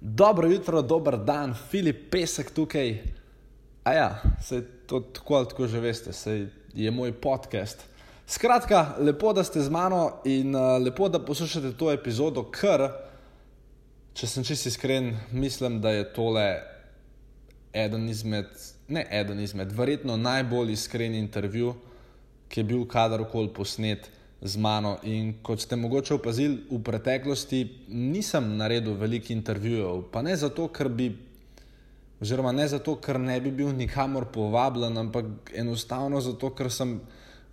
Dobro jutro, dober dan, Filip Pesek tukaj. A ja, se to tako ali tako že veste, se je moj podcast. Skratka, lepo, da ste z mano in uh, lepo, da poslušate to epizodo, ker, če sem čisto iskren, mislim, da je tole eden izmed, ne eden izmed, verjetno najbolj iskren intervju, ki je bil kadarkoli posnet z mano. In kot ste mogoče opazili, v preteklosti nisem naredil veliko intervjujev, pa ne zato, ker bi, oziroma ne zato, ker ne bi bil nikamor povabljen, ampak enostavno zato, ker sem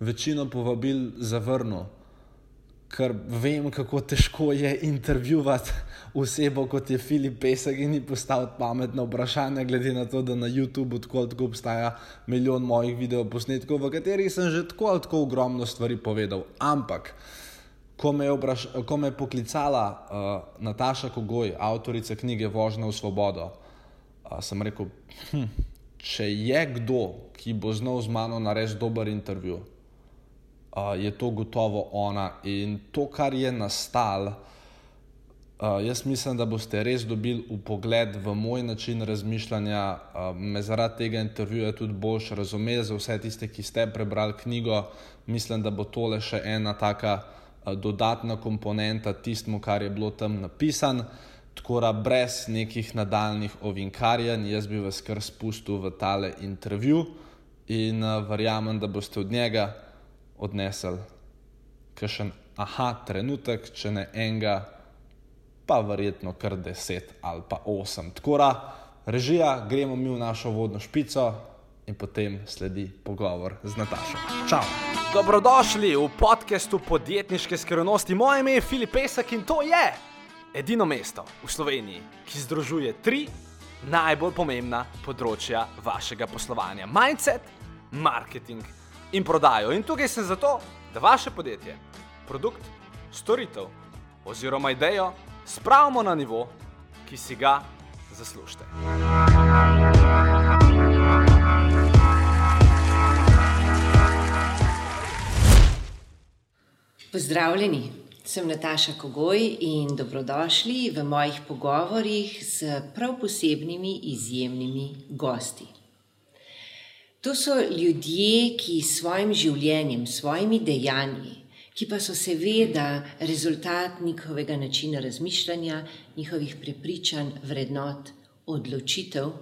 večino povabil zavrnil. Ker vem, kako težko je intervjuvati osebo kot je Filip Pesek in ji postaviti pametno vprašanje, glede na to, da na YouTubu tako, tako obstaja milijon mojih videoposnetkov, v katerih sem že tako ali tako ogromno stvari povedal. Ampak, ko me obraš, ko me je poklicala uh, Nataša Kogoj, avtorica knjige Vožnja v svobodo, uh, sem rekel, hm, če je kdo, ki bo znal z mano narediti dober intervju, je to gotovo ona. In to, kar je nastalo, Uh, jaz mislim, da boste res dobili upogled v moj način razmišljanja, uh, me zaradi tega intervjuja tudi boš razumel za vse tiste, ki ste prebrali knjigo. Mislim, da bo tole še ena taka uh, dodatna komponenta tistmu, kar je bilo tam napisano. Tako da brez nekih nadaljnih ovinkarjenj, jaz bi vas kar spustil v tale intervju in uh, verjamem, da boste od njega odnesli kakšen aha trenutek, če ne enega pa verjetno kar 10 ali pa 8. Tako da, režija, gremo mi v našo vodno špico in potem sledi pogovor z Natašo. Čau! Dobrodošli v podkastu podjetniške skrivnosti. Moje ime je Filip Pesek in to je edino mesto v Sloveniji, ki združuje tri najbolj pomembna področja vašega poslovanja: mindset, marketing in prodajo. In tukaj sem zato, da vaše podjetje, produkt, storitev oziroma idejo spravimo na nivo, ki si ga zaslužite. Pozdravljeni, sem Nataša Kogoj in dobrodošli v mojih pogovorih s prav posebnimi, izjemnimi gosti. To so ljudje, ki s svojim življenjem, s svojimi dejanji ki pa so seveda rezultat njihovega načina razmišljanja, njihovih prepričanj, vrednot, odločitev,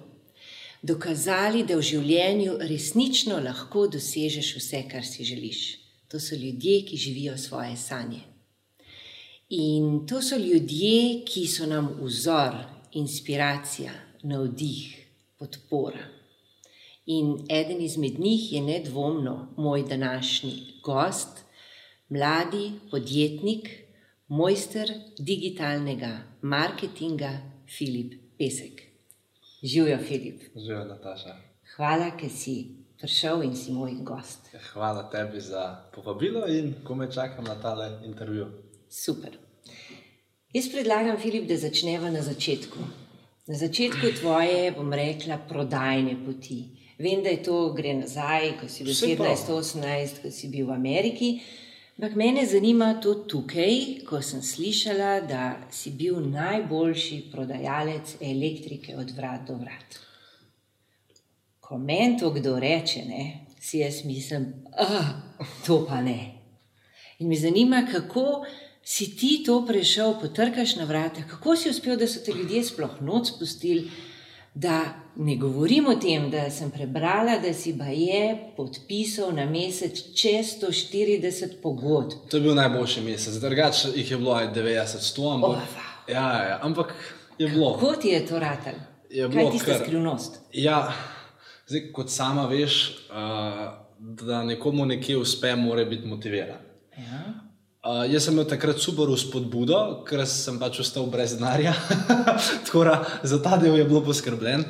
dokazali, da v življenju resnično lahko dosežeš vse, kar si želiš. To so ljudje, ki živijo svoje sanje. In to so ljudje, ki so nam vzor, inspiracija, navdih, podpora. In eden izmed njih je nedvomno moj današnji gost, mladi podjetnik, mojster digitalnega marketinga Filip Pesek. Živijo, Filip. Živijo, Nataša. Hvala, ker si prišel in si moj gost. Hvala tebi za povabilo in ko me čakam na tale intervju. Super. Jaz predlagam, Filip, da začneva na začetku. Na začetku tvoje, bom rekla, prodajne poti. Vem, da je to gre nazaj, ko si bil 17-18, ko si bil v Ameriki. Ampak mene zanima to tukaj, ko sem slišala, da si bil najboljši prodajalec elektrike od vrat do vrat. Ko meni to kdo reče, ne, si jaz mislim, da to pa ne. In me zanima, kako si ti to prešel, potrkaš na vrata, kako si uspel, da so te ljudje sploh noč spustili da ne govorim o tem, da sem prebrala, da si pa je podpisal na mesec čez 140 pogodb. To je bil najboljši mesec, drugače jih je bilo 90-100, ampak, oh, wow. ja, ja, ampak je bilo. Kako ti je to ratelj? Je Kaj je tista skrivnost? Ja, zdaj, kot sama veš, uh, da nekomu nekje uspe, mora biti motiviran. Ja. Uh, jaz sem imel takrat super spodbudo, ker sem pač ostal brez denarja, tako da za ta del je bilo poskrbljen.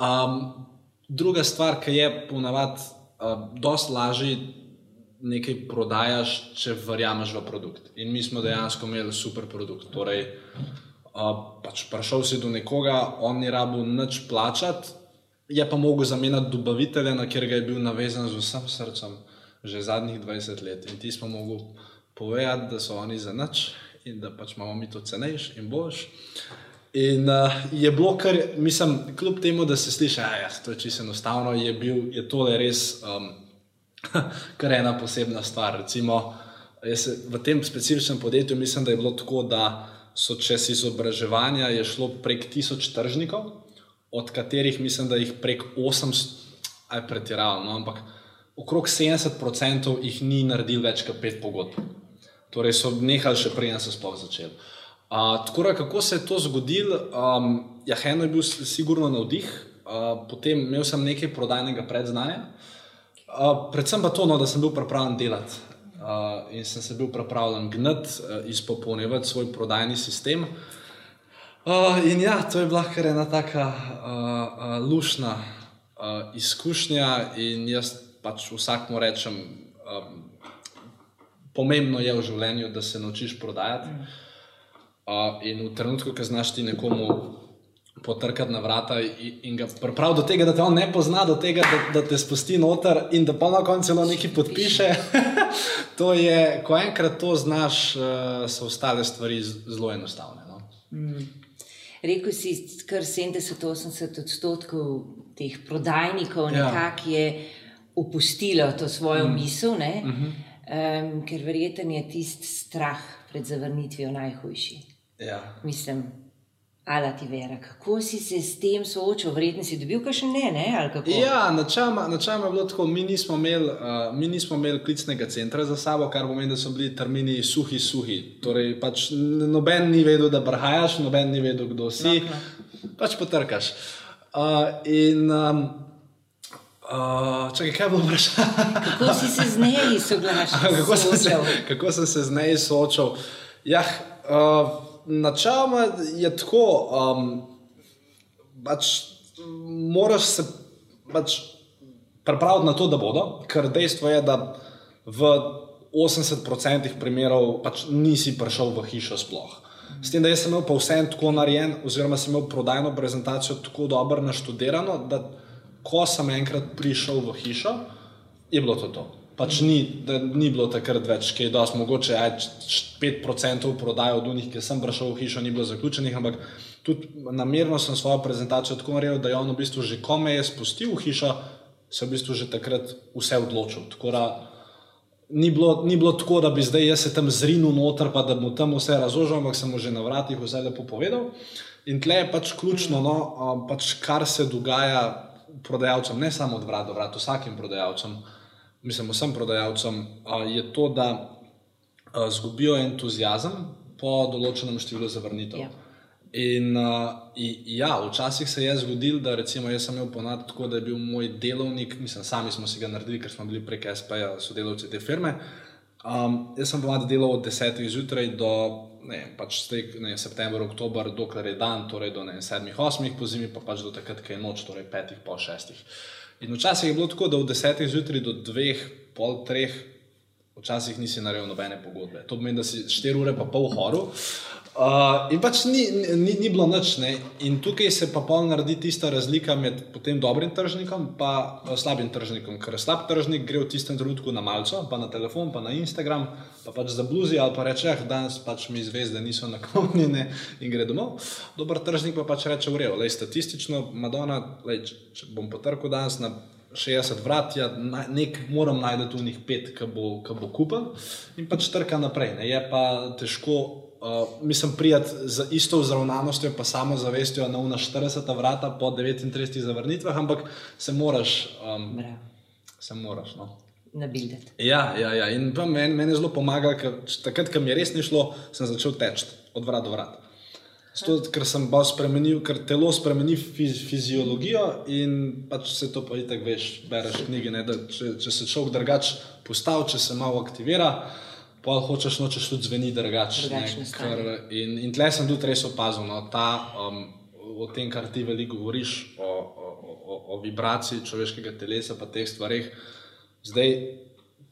Um, druga stvar, ki je ponavadi, uh, dosta lažje nekaj prodajaš, če verjameš v produkt. In mi smo dejansko imeli super produkt. Torej, uh, pač prišel si do nekoga, on ni rabu nič plačati, je pa mogel zamenjati dobavitelja, na katerega je bil navezan z vsem srcem že zadnjih 20 let. In ti smo mogli povedati, da so oni za nič in da pač imamo mi to cenejš in boljš. In uh, je bilo kar, mislim, kljub temu, da se sliši, da ja, je to čisto enostavno, je, bil, je tole res um, kar ena posebna stvar. Recimo, se, v tem specifičnem podjetju mislim, da je bilo tako, da so čez izobraževanja šlo prek tisoč tržnikov, od katerih mislim, da jih prek 800, aj pretiravam, no, ampak okrog 70% jih ni naredil več kot pet pogodb. Torej so nehali še prej, da so sploh začeli. Uh, tako da, kako se je to zgodilo? Um, ja, eno je bil sigurno navdih, uh, potem imel sem nekaj prodajnega predznanja, uh, predvsem pa to, no, da sem bil pripravljen delati uh, in sem se bil pripravljen gnati, uh, izpopolnjevati svoj prodajni sistem. Uh, in ja, to je bila kar ena taka uh, uh, lušna uh, izkušnja, in jaz pač vsakmu rečem, um, pomembno je v življenju, da se naučiš prodajati. Uh, in v trenutku, ko znaš ti nekomu potrkati na vrata in, in ga pripraviti do tega, da te on ne pozna, do tega, da, da te spusti noter in da pa na koncu celo nekaj podpiše, to je, ko enkrat to znaš, uh, so ostale stvari zelo enostavne. No? Mm. Rekel si, kar 70-80 odstotkov teh prodajnikov ja. nekako je opustilo to svojo mm. misel. Mm -hmm um, ker verjeten je tisti strah pred zavrnitvijo najhujši. Ja. Mislim, ala ti vera, kako si se s tem soočil, verjetno si dobil kakšen ne, ne? Ja, načeloma je bilo tako, mi nismo, imeli, uh, mi nismo imeli klicnega centra za sabo, kar pomeni, da so bili termini suhi, suhi. Torej, pač noben ni vedel, da brhajaš, noben ni vedel, kdo si. No, no. Pač potrkaš. Uh, in um, Uh, čakaj, kaj bo vprašal? kako si se z njej soglašal? kako, kako sem se z njej soočal? Ja, uh, načeloma je tako, um, pač moraš se pač pripraviti na to, da bodo, ker dejstvo je, da v 80% primerov pač nisi prišel v hišo sploh. S tem, da sem imel pa vse tako narejen, oziroma sem imel prodajno prezentacijo tako dobro naštudirano, da ko sem enkrat prišel v hišo, je bilo to. to. Pač ni, ni bilo takrat več, ki je dosti mogoče, da je 5% prodaje od unih, ki sem prišel v hišo, ni bilo zaključenih, ampak tudi namerno sem svojo prezentacijo tako naredil, da je on v bistvu že kome je spustil v hišo, se je v bistvu že takrat vse odločil. Ni bilo, ni bilo tako, da bi zdaj jaz se tam zrinil noter, pa da mu tam vse razložil, ampak sem mu že na vratih vse lepo povedal. In tle je pač ključno, no, pač kar se dogaja prodajalcem, ne samo od vrat do vrat, vsakim prodajalcem, mislim, vsem prodajalcem, je to, da izgubijo entuzijazem po določenem številu zavrnitev. Ja. In, in ja, včasih se je zgodilo, da recimo jaz sem imel ponatek tako, da je bil moj delovnik, mislim, sami smo si ga naredili, ker smo bili prek SP-ja sodelavci te firme. Um, jaz sem pomagal delal od 10. zjutraj do ne, pač stek, ne, september, oktober, dokler je dan, torej do 7-8, po zimi pa pač do takrat, ko je noč, torej 5, po 6. In včasih je bilo tako, da od 10. zjutraj do 2, pol 3, včasih nisi naredil nobene pogodbe. To pomeni, da si 4 ure pa pol horil. Uh, in pač ni, ni, ni bilo noč. In tukaj se pa pol naredi tista razlika med dobrim tržnikom in slabim tržnikom. Ker slab tržnik gre v tistem trenutku na malce, pa na telefon, pa na Instagram, pa pač za bluzi ali pa reče, ah, danes pač mi zvezde niso naklonjene in gre domov. Dober tržnik pa pač reče, urejo, le statistično, Madonna, lej, če bom potrkal danes na 60 vrat, ja, nek moram najti tu njih pet, ki bo, bo kupil in pač trka naprej. Ne. Je pa težko Uh, mislim, prijeti z isto vzravnanostjo, pa samo zavestjo na una 40 vrata po 39 zavrnitvah, ampak se moraš. Um, se moraš no. Nabildeti. Ja, ja, ja. in meni men zelo pomagalo, ker takrat, ko mi je res ni šlo, sem začel teči od vrat do vrat. Sto, ker sem bolj spremenil, ker telo spremeni fiz, fiziologijo in pač se to pa itak veš, bereš knjige, ne, da če, če se človek drugače postavi, če se malo aktivira pa hočeš nočeš tudi zveni drugače. In, in tle sem tudi res opazil, no, ta, um, o tem, kar ti veliko govoriš, o, o, o, o vibraciji človeškega telesa, pa teh stvarih. Zdaj,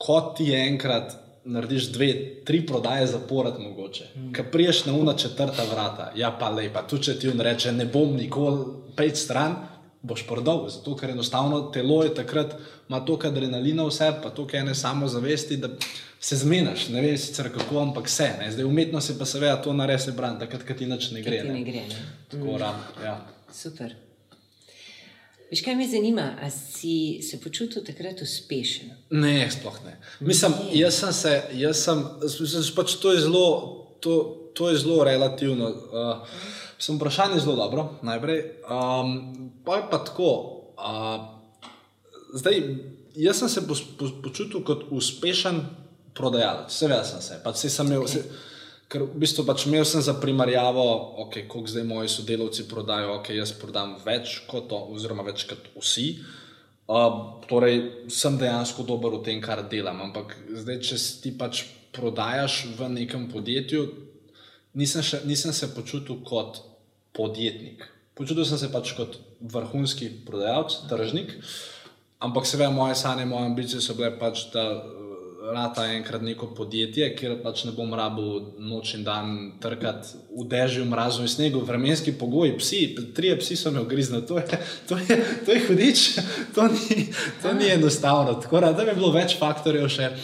kot ti enkrat narediš dve, tri prodaje zapored, mogoče, mm. ki priješ na una četrta vrata, ja pa lepa, tu če ti on reče, ne bom nikoli pet stran. Boš prodal. Zato, ker enostavno telo je takrat, ima toliko adrenalina vse, pa toliko ene samozavesti, da se zmeniš. Ne veš sicer kako, ampak vse. Ne? Zdaj umetnost je pa seveda to naredi, brand, takrat, kad ti nič ne gre. Ti ne gre ne? Tako, mm. ram, ja. Super. Veš, kaj me zanima, ali si se počutil takrat uspešen? Ne, sploh ne. Mislim, ne. jaz sem se, jaz sem, pač to je zelo, to, to je zelo relativno. Uh, sem vprašanje zelo dobro, najprej. Um, pa je pa tako. Uh, zdaj, jaz sem se po, po, počutil kot uspešen prodajalec, seveda sem se. Pač sem imel, okay. se, ker v bistvu pač imel sem za primerjavo, okay, koliko zdaj moji sodelavci prodajo, ok, jaz prodam več kot to, oziroma več kot vsi. Uh, torej, sem dejansko dober v tem, kar delam. Ampak zdaj, če ti pač prodajaš v nekem podjetju, nisem, še, nisem se počutil kot podjetnik. Počutil sem se pač kot vrhunski prodajalec, tržnik, ampak seveda moje sanje, moje ambicije so bile pač, da eh, rata enkrat neko podjetje, kjer pač ne bom rabil noč in dan trkati v dežju, mrazu in snegu, vremenski pogoji, psi, tri psi so me ogriznili, to je, to je, to je hudič, to ni, to ni enostavno. Tako da bi bilo več faktorjev še.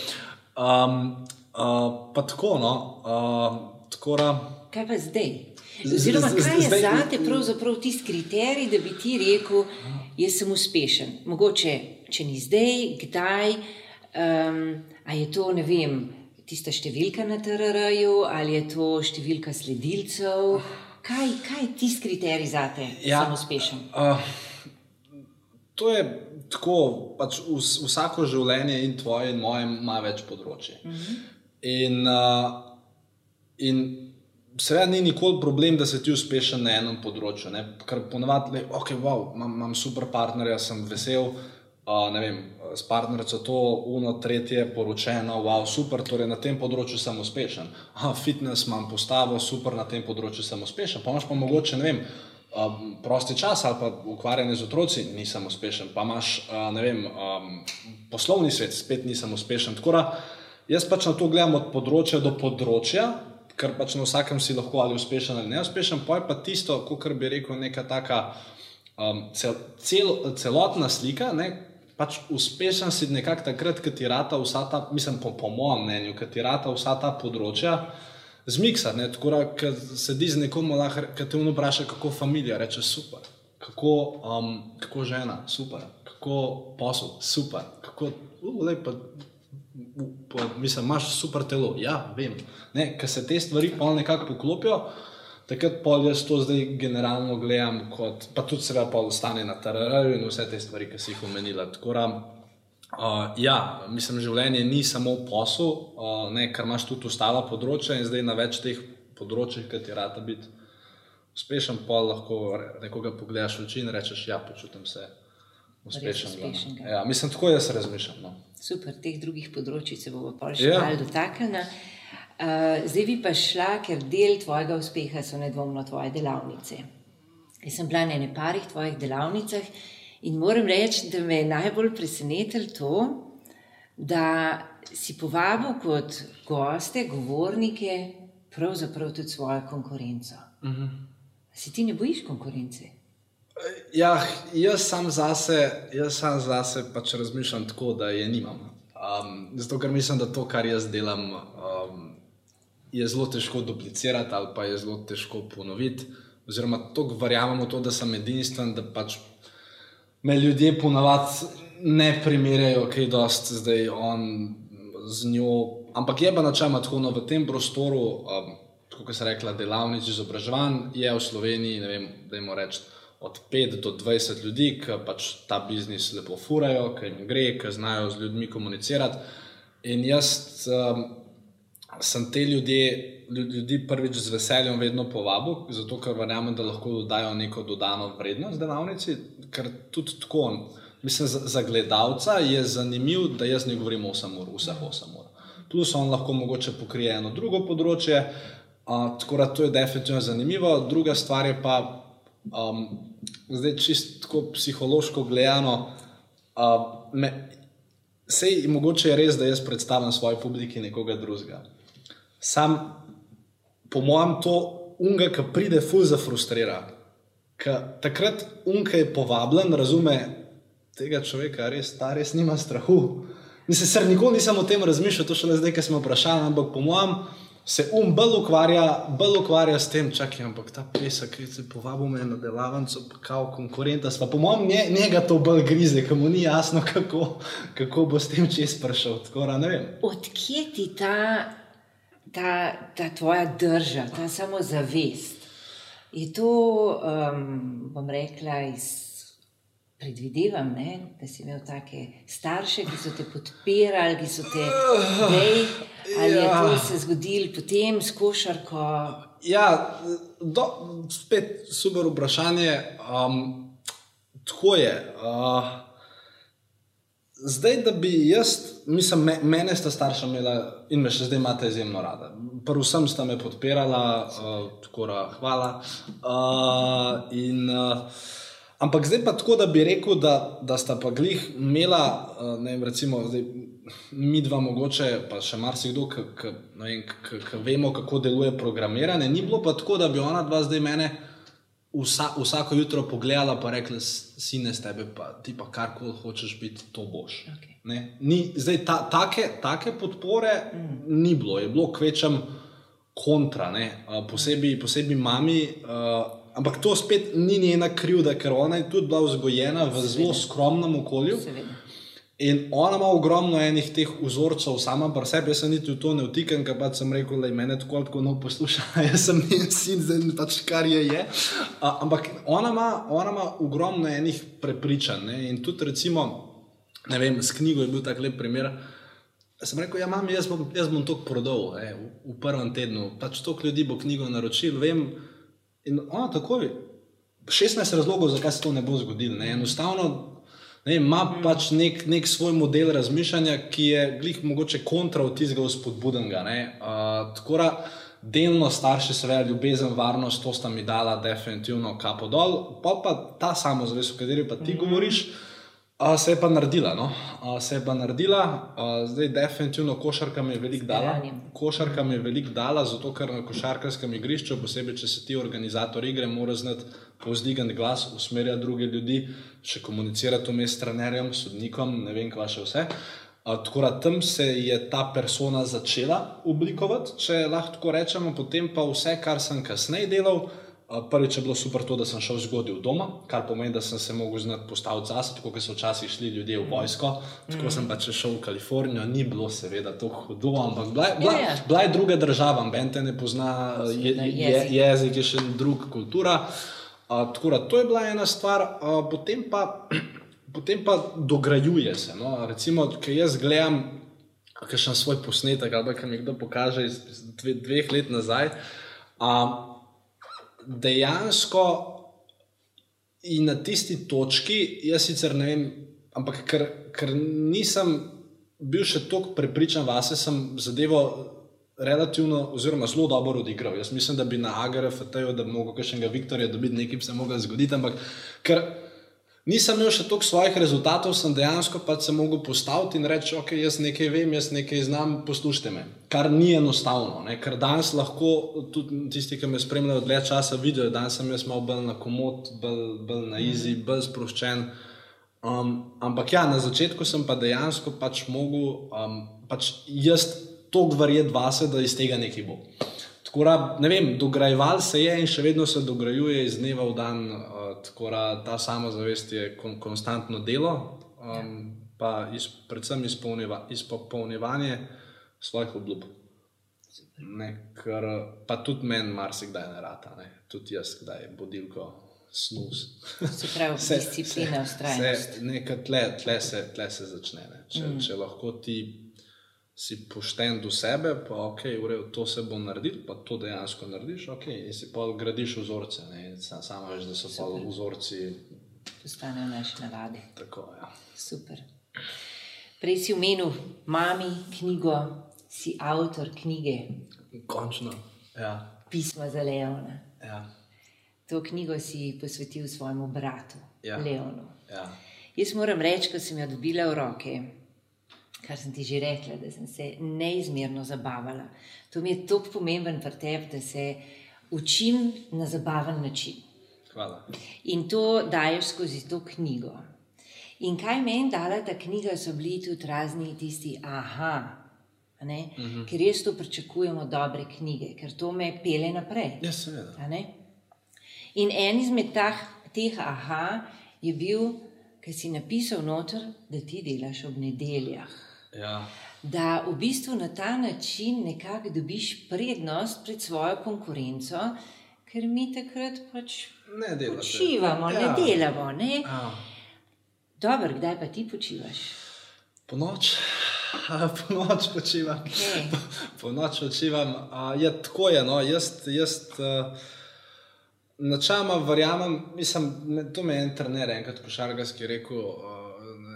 Um, uh, pa tako, no. Uh, tako da, Kaj pa zdaj? Oziroma, kaj je za te pravzaprav tisti kriterij, da bi ti rekel, jaz sem uspešen? Mogoče, če ni zdaj, kdaj, um, ali je to, ne vem, tista številka na TRR-ju, ali je to številka sledilcev. Kaj, kaj je tisti kriterij za te, da ja, sem uspešen? Uh, to je tako, pač vsako življenje in tvoje in moje ima več področje. Uh mhm. -huh. In uh, In seveda ni nikoli problem, da si ti uspešen na enem področju. Ne? Ker ponovadi je, ok, wow, imam, imam super partnerja, sem vesel. Uh, vem, s partnerico to, uno, tretje, poročeno, wow, super, torej na tem področju sem uspešen. Aha, fitness imam postavo, super, na tem področju sem uspešen. Pa imaš pa mogoče, ne vem, um, prosti čas ali pa ukvarjanje z otroci, nisem uspešen. Pa imaš, uh, ne vem, um, poslovni svet, spet nisem uspešen. Tako da jaz pač na to gledam od področja do področja, ker pač na vsakem si lahko ali uspešen ali neuspešen, pa je pa tisto, kot bi rekel, neka taka um, cel, cel, celotna slika. Ne? Pač uspešen si nekako takrat, ko ti rata vsa ta, mislim, po, po mojem mnenju, ko ti rata vsa ta področja zmiksa. Tako da, ko sedi z nekom, ki te vpraša, kako familija, reče super, kako, um, kako žena, super, kako posel, super, kako, uh, lepo mislim, imaš super telo. Ja, vem. Ker se te stvari pa nekako poklopijo, takrat pa jaz to zdaj generalno gledam, kot, pa tudi seveda pa ostane na terenu in vse te stvari, ki si jih omenila. Tako da, uh, ja, mislim, življenje ni samo posel, uh, ne, ker imaš tudi ostala področja in zdaj na več teh področjih, ki ti rata biti uspešen, pa lahko nekoga pogledaš v oči in rečeš, ja, počutim se uspešen. Ja, mislim, tako jaz razmišljam. No super, teh drugih področji se bomo pa še ja. malo dotaknili. Uh, zdaj bi pa šla, ker del tvojega uspeha so nedvomno tvoje delavnice. Jaz sem bila na ene parih tvojih delavnicah in moram reči, da me je najbolj presenetilo to, da si povabil kot goste, govornike, pravzaprav tudi svojo konkurenco. Uh. -huh. Si ti ne bojiš konkurence? Ja, jaz sam zase, jaz sam zase pač razmišljam tako, da je nimam. Um, zato, ker mislim, da to, kar jaz delam, um, je zelo težko duplicirati ali pa je zelo težko ponoviti. Oziroma, tako verjamem v to, da sem edinstven, da pač me ljudje ponavadi ne primerjajo, kaj je dost zdaj on z njo. Ampak je pa načeloma tako, no, v tem prostoru, um, kot se rekla, delavnic izobraževanj je v Sloveniji, ne vem, da jim rečem od 5 do 20 ljudi, ki pač ta biznis lepo furajo, ki jim gre, ki znajo z ljudmi komunicirati. In jaz um, sem te ljudje, ljudi prvič z veseljem vedno povabil, zato ker verjamem, da lahko dodajo neko dodano vrednost delavnici, ker tudi tako. Mislim, za, za gledalca je zanimivo, da jaz ne govorim 8 ur, vseh 8 ur. Plus on lahko mogoče pokrije eno drugo področje, uh, tako da to je definitivno zanimivo. Druga stvar je pa, um, zdaj čisto psihološko gledano, uh, sej mogoče je res, da jaz predstavljam svoji publiki nekoga drugega. Sam, po mojem, to unga, ki pride, fuz za frustrira. takrat unke je povabljen, razume tega človeka, res ta res nima strahu. Mislim, ser nikoli nisem o tem razmišljal, to še le zdaj, ki smo vprašali, ampak po mojem se um bolj ukvarja, bolj ukvarja s tem, čakaj, ampak ta pesek, ki se povabi me na delavnico, kao konkurenta, pa po mojem nje, njega to bolj grize, ker mu ni jasno, kako, kako bo s tem čez prišel. Odkje ti ta, ta, ta tvoja drža, ta samozavest? Je to, um, bom rekla, iz predvidevam, ne, da si imel take starše, ki so te podpirali, ki so te dej, ali ja. je to se zgodilo potem s košarko. Ja, do, spet super vprašanje. Um, tako je. Uh, zdaj, da bi jaz, mislim, me, mene sta starša imela in me še zdaj imate izjemno rada. Prvsem sta me podpirala, uh, tako da hvala. Uh, in, uh, Ampak zdaj pa tako, da bi rekel, da, da sta pa glih imela, eh, ne vem, recimo, zdaj, mi dva mogoče, pa še marsikdo, ki vemo, kako deluje programiranje. Ni bilo pa tako, da bi ona dva zdaj mene vsa, vsako jutro pogledala in rekla: Sine, s tebe pa ti pa karkoli hočeš biti, to boš. Okay. Ni, zdaj ta, take, take podpore mm. ni bilo, je bilo kvečem kontra, posebej, posebej mami. Uh, Ampak to spet ni njena krivda, ker ona je tudi bila vzgojena v zelo skromnem okolju. In ona ima ogromno enih teh vzorcev, sama pa sebi, jaz se niti v to ne vtikam, ker pač sem rekel, da je meni tako tako no posluša, jaz sem njen sin, zdaj pač kar je. je. A, ampak ona ima, ona ima ogromno enih prepričanj. Ne? In tudi recimo, ne vem, s knjigo je bil tak lep primer. Sem rekel, ja, mami, jaz bom, jaz bom to prodal v, v prvem tednu. Pač toliko ljudi bo knjigo naročil, vem. In ona takoj, 16 razlogov, zakaj se to ne bo zgodilo. Ne? Enostavno ne, ima pač nek, nek svoj model razmišljanja, ki je glih mogoče kontra od tistega spodbudenega. Uh, tako da delno starši seveda ljubezen, varnost, to sta mi dala definitivno kapo dol, pa pa ta samozavest, o kateri pa ti mm. govoriš. A, se je pa naredila, no? A, se je pa naredila, A, zdaj definitivno košarka mi je veliko dala. Košarka mi je veliko dala, zato ker na košarkarskem igrišču, posebej če si ti organizator igre, moraš znati povzdigati glas, usmerjati druge ljudi, še komunicirati vmes s trenerjem, sodnikom, ne vem, kva še vse. Tako da tam se je ta persona začela oblikovati, če lahko tako rečemo, potem pa vse, kar sem kasneje delal. Prvič je bilo super to, da sem šel zgodaj v doma, kar pomeni, da sem se lahko znati postaviti zase, tako kot so včasih šli ljudje v vojsko. Tako mm. sem pač šel v Kalifornijo, ni bilo seveda tako hudo, ampak bila, bila, yeah. Ja. bila je druga država, Bente ne pozna je, je, jezik, je še druga kultura. A, tako da to je bila ena stvar, a, potem, pa, potem pa dograjuje se. No? Recimo, ker jaz gledam, kaj še svoj posnetek, ali kaj mi kdo pokaže iz dve, dveh let nazaj. A, dejansko in na tisti točki, jaz sicer ne vem, ampak ker, ker nisem bil še tako prepričan vase, sem zadevo relativno, oziroma zelo dobro odigral. Jaz mislim, da bi na AGRFT-ju, da bi lahko še enega Viktorja dobiti, nekaj se lahko zgodilo, ampak ker nisem imel še toliko svojih rezultatov, sem dejansko pač se mogel postaviti in reči, ok, jaz nekaj vem, jaz nekaj znam, poslušajte me. Kar ni enostavno, ne? ker danes lahko tudi tisti, ki me spremljajo dlje časa, vidijo, da sem jaz malo bolj na komod, bolj, bolj na izi, mhm. bolj sproščen. Um, ampak ja, na začetku sem pa dejansko pač mogel um, pač jaz toliko verjeti vase, da iz tega nekaj bo. Tako da, ne vem, dograjeval se je in še vedno se dograjuje iz dneva v dan. Uh, tako da ta samozavest je kon, konstantno delo, um, pa iz, predvsem izpolnjeva, izpolnjevanje svojih obljub. Ne, ker pa tudi meni marsikdaj ne rata, ne. tudi jaz, kdaj je bodilko. Snus. Se pravi, vse discipline, ustrajnost. Nekaj tle, tle, se, tle se začne. Če, mm. če lahko ti si pošten do sebe, pa ok, urejo, to se bo naredil, pa to dejansko narediš, ok, in si pa gradiš vzorce. Samo veš, da so pa vzorci. Postanejo naši navadi. Tako, ja. Super. Prej si umenil mami knjigo, si avtor knjige. Končno. Ja. Pisma za Leona. Ja. To knjigo si posvetil svojemu bratu, ja. Leonu. Ja. Jaz moram reči, ko sem jo dobila v roke, kar sem ti že rekla, da sem se neizmerno zabavala. To mi je tako pomemben pri tebi, da se učim na zabaven način. Hvala. In to daješ skozi to knjigo. In kaj meni dala ta knjiga, so bili tudi razni tisti, aha, a ne? ker res to pričakujemo dobre knjige, ker to me pele naprej. Ja, seveda. In en izmed tah, teh aha je bil, ki si napisal noter, da ti delaš ob nedeljah. Ja. Da v bistvu na ta način nekako dobiš prednost pred svojo konkurenco, ker mi takrat pač Ne delate. počivamo, Ja. ne delamo. Ne? Ja. Dobro, kdaj pa ti počivaš? Po noč, po noč počivam. Okej. Po noč počivam. A, Ja, tako je. No. Jaz, jaz uh, načeloma verjamem, mislim, to me je en trener, enkrat košarkarski rekel. Uh,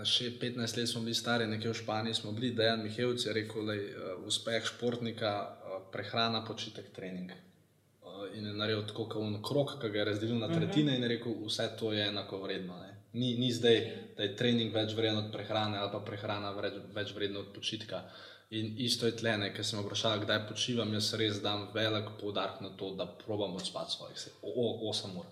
Še 15 let smo bili stari, nekje v Španiji smo bili, da je Mihajlovic rekel, da je uspeh športnika uh, prehrana, počitek, trening. Uh, In je naredil tako, kot je krok, ki ga je razdelil na tretjine in je rekel, vse to je enako vredno. Ne. Ni, ni zdaj, da je trening več vreden od prehrane ali pa prehrana več, več vredna od počitka. In isto je tlene, ker sem vprašal, kdaj počivam, jaz res dam velik poudarek na to, da probam odspati svojih se- o- o- 8 ur.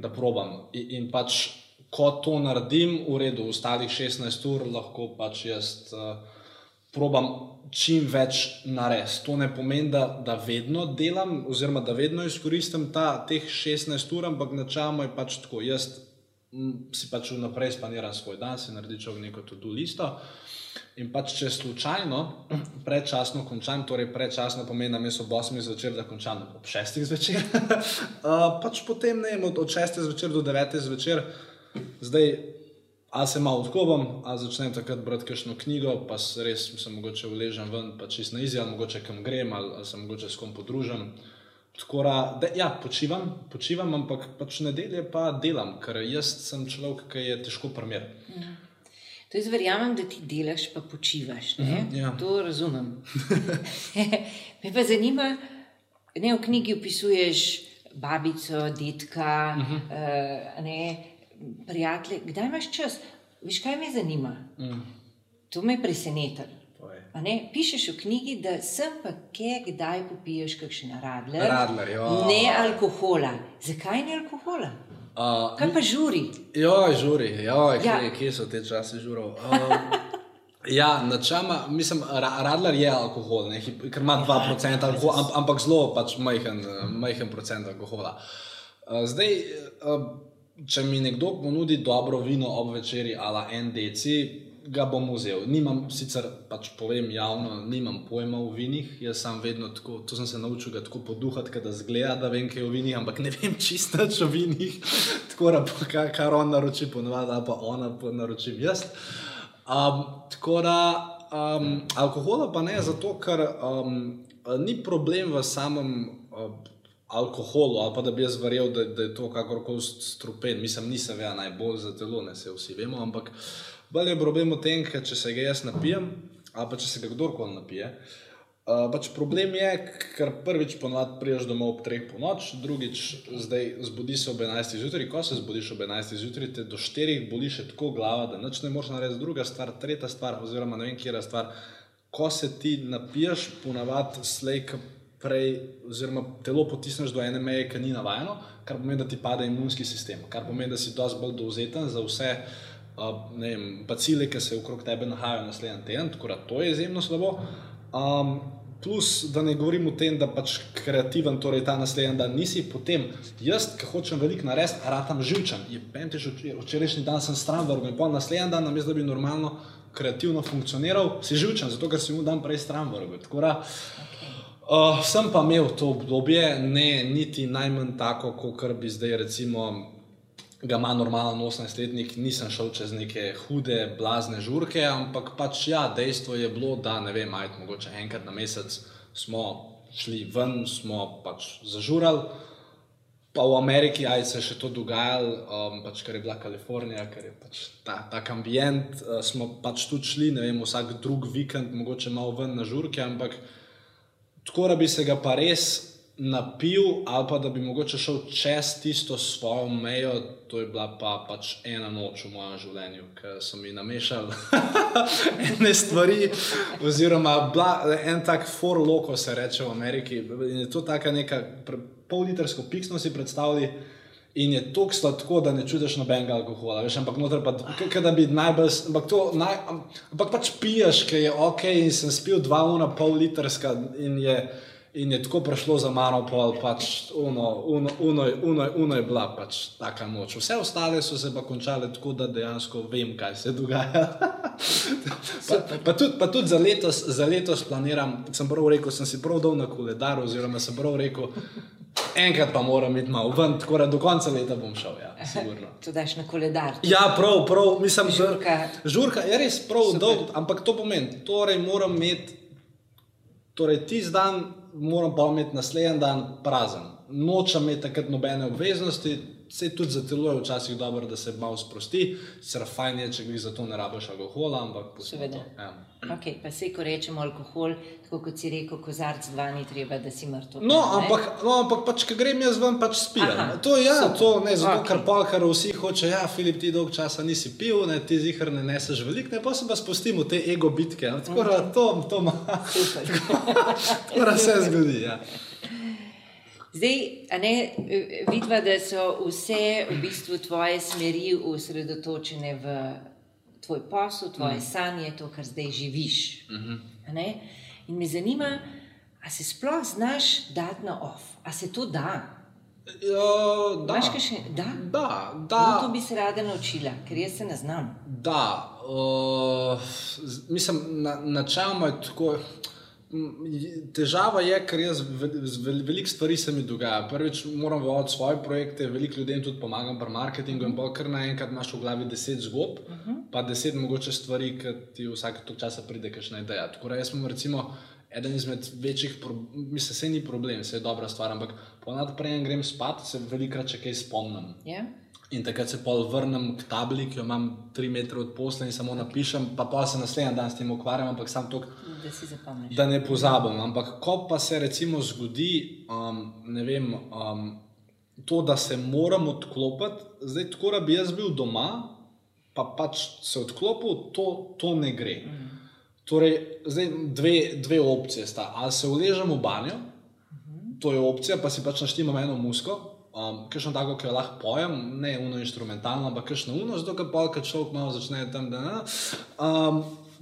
Da probam. In, in pač, ko to naredim, v redu, ostalih 16 ur lahko pač jaz. Uh, probam čim več narediti. To ne pomeni, da, da vedno delam, oziroma da vedno izkoristim ta, teh 16 ur, ampak načeloma je pač tako. Jaz m, si pač vnaprej splaniram svoj dan, si naredim človek neko to-do listo. In pač, če slučajno predčasno končam, torej predčasno pomeni, da jaz ob 8 zvečer, da končam ob 6 zvečer, uh, pač potem ne vem, od 6 zvečer do 9 zvečer, zdaj ali se malo odkopam, ali začnem takrat brati kakšno knjigo, pa se res se mogoče uležem ven, pa čist na izi, ali mogoče kam grem, ali, ali se mogoče s kom podružim. Tako da, ja, počivam, počivam, ampak pač nedelje pa delam, ker jaz sem človek, ki je težko primer. To jaz verjamem, da ti delaš, pa počivaš. Uh -huh, ja. To razumem. Me pa zanima, ne v knjigi opisuješ babico, detka, uh -huh. uh, ne, prijatelje. Kdaj imaš čas? Veš, kaj me zanima? Mm. To me je presenetilo. Pišeš v knjigi, da sem pa kje, kdaj popiješ kakšen radler. Radler, ja. Ne alkohola. Zakaj ne alkohola? Uh, Kaj pa žuri? Joj, žuri, joj, Ja. kje, kje so te časi žurov? Um, ja, načama, mislim, ra, radler je alkohol, ne, ker ima 2% alkohola, amp, ampak zelo pač majhen, majhen procent alkohola. Zdaj, če mi nekdo ponudi dobro vino ob večerji ali en deci, ga bom vzel. Nimam, sicer pač povem javno, nimam pojma o vinih, jaz sam vedno tako, to sem se naučil ga tako poduhati, da zgleda, da vem, kaj je o vinih, ampak ne vem čisto o vinih. tako da, kar, kar on naroči, ponovadi, pa ona naročim jaz. Um, tako da, um, alkohola pa ne, zato ker um, ni problem v samem. Uh, Alkoholu, ali pa da bi jaz verjel, da, da je to kakorkoli strupen, mislim, ni seveda najbolj za telo, ne se vsi vemo, ampak bolj je problem v tem, ker če se ga jaz napijem, ali pa če se ga kdorkoli napije. Uh, pač problem je, ker prvič ponovadi priješ domov ob 3 po noč, drugič zdaj zbudi se ob 11 zjutraj, ko se zbudiš ob 11 zjutraj, te do 4 boli še tako glava, da nič ne moreš narediti. Druga stvar, tretja stvar, oziroma ne vem, kje je stvar, ko se ti napiješ, ponavadi slej, ko prej, oziroma telo potisneš do ene meje, ki ni navajeno, kar pomeni, da ti pade imunski sistem, kar pomeni, da si dosti bolj dovzeten za vse uh, vem, bacile, ki se okrog tebe nahajajo naslednji teden, tako da to je izjemno slabo. Um, plus, da ne govorim o tem, da pač kreativen, torej ta naslednji dan nisi, potem jaz, ki hočem veliko narediti, ratam živčen. Je pentiš, včerajšnji dan sem stran vrgel pol naslednji dan, namesto da bi normalno kreativno funkcioniral, si živčen, zato ker si mu dan prej stran vrgel. Tako da, Uh, sem pa imel to obdobje, ne niti najmanj tako, kot bi zdaj, recimo, ga ima normalen 18-letnik, nisem šel čez neke hude, blazne žurke, ampak pač ja, dejstvo je bilo, da ne vem, ajt, mogoče enkrat na mesec smo šli ven, smo pač zažurali. Pa v Ameriki aj se je še to dogajalo, um, pač, ker je bila Kalifornija, ker je pač ta, tak ambient. Uh, smo pač tudi šli, ne vem, vsak drug vikend, mogoče malo ven na žurke, ampak tako da bi se ga pa res napil, ali pa da bi mogoče šel čez tisto svojo mejo, to je bila pa pač ena noč v mojem življenju, ker so mi namešali ene stvari, oziroma bila en tak for loko, se reče v Ameriki. In je to taka neka pre- pollitrsko piksno si predstavljali. In je to sladko, da ne čutiš nobenega alkohola, veš, ampak noter pa, kaj da bi najbolj, ampak to, naj, ampak pač piješ, ker je ok, in sem spil dva ura, pol litrska in je, in je tako prišlo za mano, pol pač uno, uno, uno, uno, uno je bila pač taka noč. Vse ostale so se pa končale tako, da dejansko vem, kaj se dogaja. pa, pa, tudi, pa tudi za letos, za letos planiram, sem prav rekel, sem si prav dal na koledar, oziroma sem prav rekel, Enkrat pa moram iti malo ven, tako da do konca leta bom šel. Ja, to daš na koledar. Ja, prav, prav, mislim, žurka. Žurka je res prav dolg, ampak to pomeni, torej moram imeti, torej tisti dan moram pa imeti naslednji dan prazen. Nočem imeti takrat nobene obveznosti, se tudi za telo je včasih dobro, da se malo sprosti, se fajn je, če jih za to ne rabiš alkohola, ampak seveda. Ja. Okay, pa se, ko rečemo alkohol, tako kot si rekel, kozarc dva ni treba, da si mrtev. No, ampak, no, ampak pač, ko grem jaz ven, pač spijem. To je ja, to, ne, zato, okay. ker pa, ker vsi hoče, ja, Filip, ti dolg časa nisi pil, ne, ti zihar ne neseš veliko, ne, pa se pa spustimo te ego bitke. No, tako da to, to ima. Tako da se zgodi, ja. Zdaj, ne, vidva, da so vse v bistvu tvoje smeri usredotočene v tvoj posel, tvoje mm. sanje, to, kar zdaj živiš. Mm -hmm. In me zanima, ali se sploh znaš dati na off, ali se to da. Uh, da. Še, da? Da, da. No, to bi se rada naučila, ker jaz se ne znam. Da, uh, mislim, načeloma na je tako. Težava je, ker jaz veliko stvari se mi dogaja. Prvič moram voditi svoje projekte, veliko ljudem tudi pomagam pri marketingu in pa kar naenkrat imaš v glavi deset zgodb, uh mhm. -huh. pa deset mogoče stvari, ki ti vsake tok časa pride, kaj ne ideja. Tako da jaz sem recimo eden izmed večjih, mislim, se ni problem, se je dobra stvar, ampak ponad prej grem spat, se velikrat še kaj spomnim. Yeah. In takrat se pol vrnem k tabli, ki jo imam tri metre od posla in samo napišem, pa pa se naslednji dan s tem ukvarjam, ampak sam to, da, da ne pozabim. Ampak ko pa se recimo zgodi, um, ne vem, um, to, da se moram odklopiti, zdaj tako, da bi jaz bil doma, pa pač se odklopil, to, to ne gre. Mm. Torej, zdaj dve, dve opcije sta. Ali se uležem v banjo, mm -hmm. to je opcija, pa si pač naštima eno musko. Um, Kajšno tako, ki jo lahko pojem, ne uno instrumentalno, ampak kajšno uno, zato ker polka človek malo začne tam. Da, um,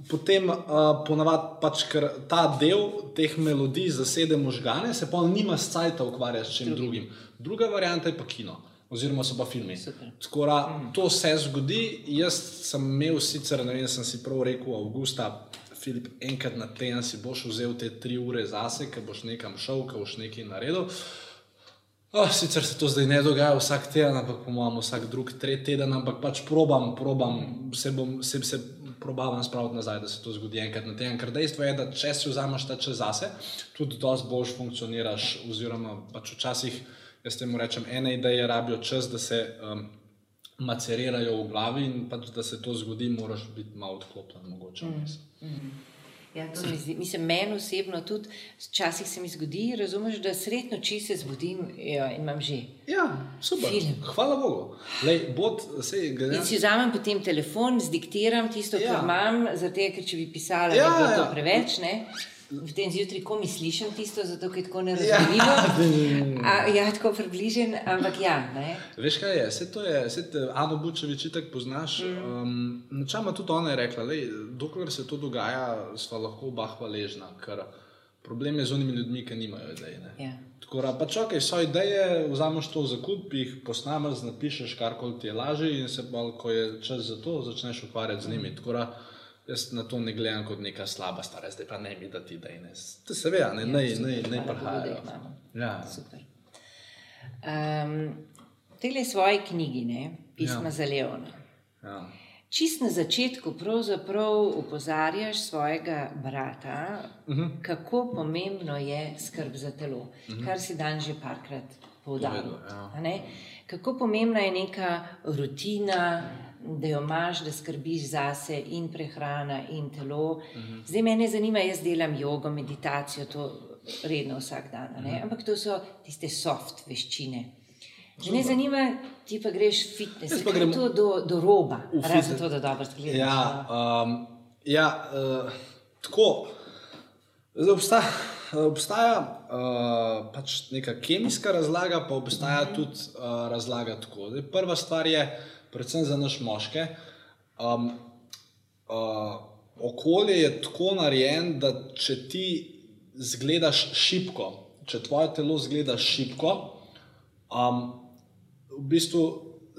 potem uh, ponavadi pač, ker ta del teh melodij zasede možgane, se pa nima sajta ukvarjati s čim Drugi. drugim. Druga varianta je pa kino. Oziroma, so pa filmi. Skora, mm. To se zgodi. Jaz sem imel sicer, ne vem, sem si prav rekel, avgusta, Filip, enkrat na teden si boš vzel te tri ure zase, ker boš nekam šel, ker boš nekaj naredil. Oh, sicer se to zdaj ne dogaja vsak teden, ampak mojem vsak drug, tretji teden, ampak pač probam, probam, se bom se, se probavam spraviti nazaj, da se to zgodi enkrat na teden. Ker dejstvo je, da če si vzameš ta čas zase, tudi dosti boljš funkcioniraš. Oziroma, pač včasih, jaz temu rečem, ene ideje rabijo čas, da se um, macerirajo v glavi in pač da se to zgodi, moraš biti malo odklopljen, mogoče. Mm -hmm. Ja, mi mislim, meni osebno tudi, včasih se mi zgodi, razumeš, da sredno či se zbudim ja, in imam že. Ja, super. Film. Hvala Bogu. Lej, bod, sej, in si vzamem potem telefon, zdiktiram tisto, ja. kar imam, zato ker če bi pisala, ja, bi bilo ja. to preveč. Ne? V tem zjutraj, ko mi slišim tisto, zato je tako nerazumljivo. Ja, ja tako približen, ampak ja. Ne? Veš kaj je, vse to je, vse te Ano Bučevič tako poznaš. Mm. Um, Načama tudi ona je rekla, da dokler se to dogaja, smo lahko oba hvaležna, ker problem je z onimi ljudmi, ki nimajo idej. Ja. Tako da, pač ok, so ideje, vzameš to za kup, jih posnameš, napišeš karkoli ti je lažje in se pa, ko je čas za to, začneš ukvarjati z njimi. Mm. Jaz na to ne gledam kot neka slaba stvar, zdaj pa ne mi da ti da in. To se ve, ne, ne, ne, ne prihajajo. Ja. Super. Um, Tele svoje knjigi, ne, pisma ja. za Leona. Ja. Čist na začetku upozarjaš svojega brata, uh mhm. -huh. kako pomembno je skrb za telo, uh mhm. -huh. kar si dan že parkrat poudaril. Ja. Kako pomembna je neka rutina, da jo imaš, da skrbiš zase in prehrana in telo. Uh mhm. -huh. Zdaj me zanima, jaz delam jogo, meditacijo, to redno vsak dan, uh mhm. -huh. ampak to so tiste soft veščine. Že ne zanima, ti pa greš fitness, pa gremo to do, do roba, razen to, da dobro zgledaš. Ja, um, ja uh, tako, zdaj obstaja. obstaja uh, pač neka kemijska razlaga, pa obstaja mm -hmm. tudi uh, razlaga tako. Zdaj, prva stvar je, predvsem za naš moške. Um, uh, okolje je tako narejeno, da če ti zgledaš šipko, če tvoje telo zgleda šipko, um, v bistvu